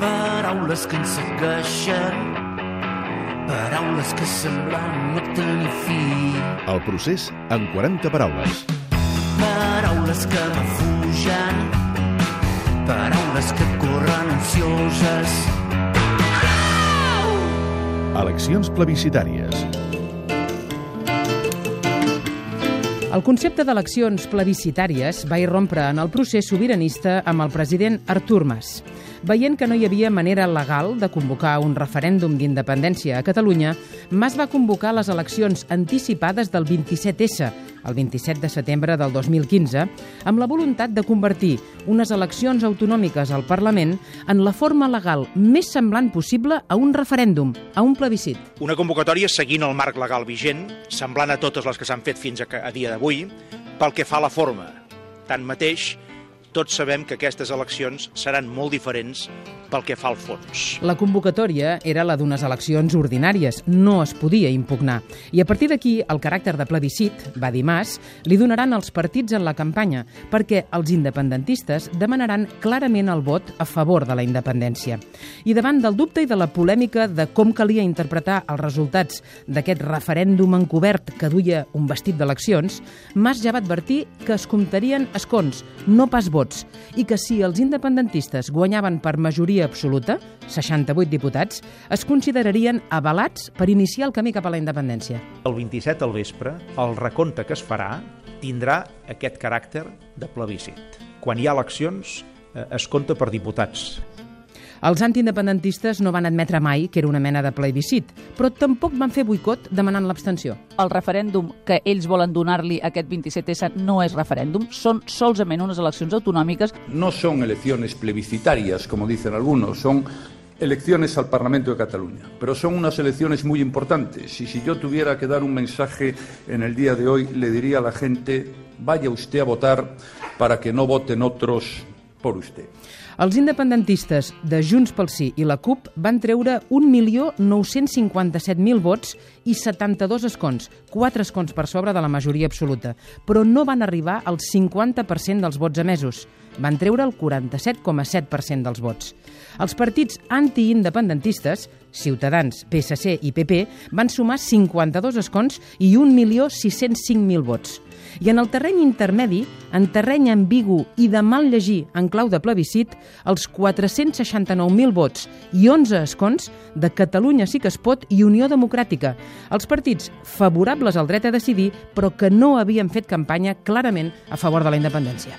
Paraules que ens segueixen, paraules que semblen no tenir fi. El procés en 40 paraules. Paraules que refugen, paraules que corren ansioses. Eleccions plebiscitàries. El concepte d'eleccions plebiscitàries va irrompre en el procés sobiranista amb el president Artur Mas. Veient que no hi havia manera legal de convocar un referèndum d'independència a Catalunya, Mas va convocar les eleccions anticipades del 27S, el 27 de setembre del 2015, amb la voluntat de convertir unes eleccions autonòmiques al Parlament en la forma legal més semblant possible a un referèndum, a un plebiscit. Una convocatòria seguint el marc legal vigent, semblant a totes les que s'han fet fins a, a dia d'avui, pel que fa a la forma. Tanmateix, tots sabem que aquestes eleccions seran molt diferents pel que fa al fons. La convocatòria era la d'unes eleccions ordinàries, no es podia impugnar. I a partir d'aquí, el caràcter de plebiscit, va dir Mas, li donaran els partits en la campanya, perquè els independentistes demanaran clarament el vot a favor de la independència. I davant del dubte i de la polèmica de com calia interpretar els resultats d'aquest referèndum encobert que duia un vestit d'eleccions, Mas ja va advertir que es comptarien escons, no pas vots, i que si els independentistes guanyaven per majoria absoluta, 68 diputats, es considerarien avalats per iniciar el camí cap a la independència. El 27 al vespre, el recompte que es farà tindrà aquest caràcter de plebiscit. Quan hi ha eleccions, eh, es compta per diputats. Els antiindependentistes no van admetre mai que era una mena de plebiscit, però tampoc van fer boicot demanant l'abstenció. El referèndum que ells volen donar-li aquest 27S no és referèndum, són solament unes eleccions autonòmiques. No son elecciones plebiscitarias, como dicen algunos, son elecciones al Parlamento de Cataluña, pero son unas elecciones muy importantes y si yo tuviera que dar un mensaje en el día de hoy, le diría a la gente, vaya usted a votar para que no voten otros por usted. Els independentistes de Junts pel Sí i la CUP van treure 1.957.000 vots i 72 escons, 4 escons per sobre de la majoria absoluta, però no van arribar al 50% dels vots emesos. Van treure el 47,7% dels vots. Els partits antiindependentistes, Ciutadans, PSC i PP, van sumar 52 escons i 1.605.000 vots. I en el terreny intermedi, en terreny ambigu i de mal llegir en clau de plebiscit, els 469.000 vots i 11 escons de Catalunya sí que es pot i Unió Democràtica, els partits favorables al dret a decidir però que no havien fet campanya clarament a favor de la independència.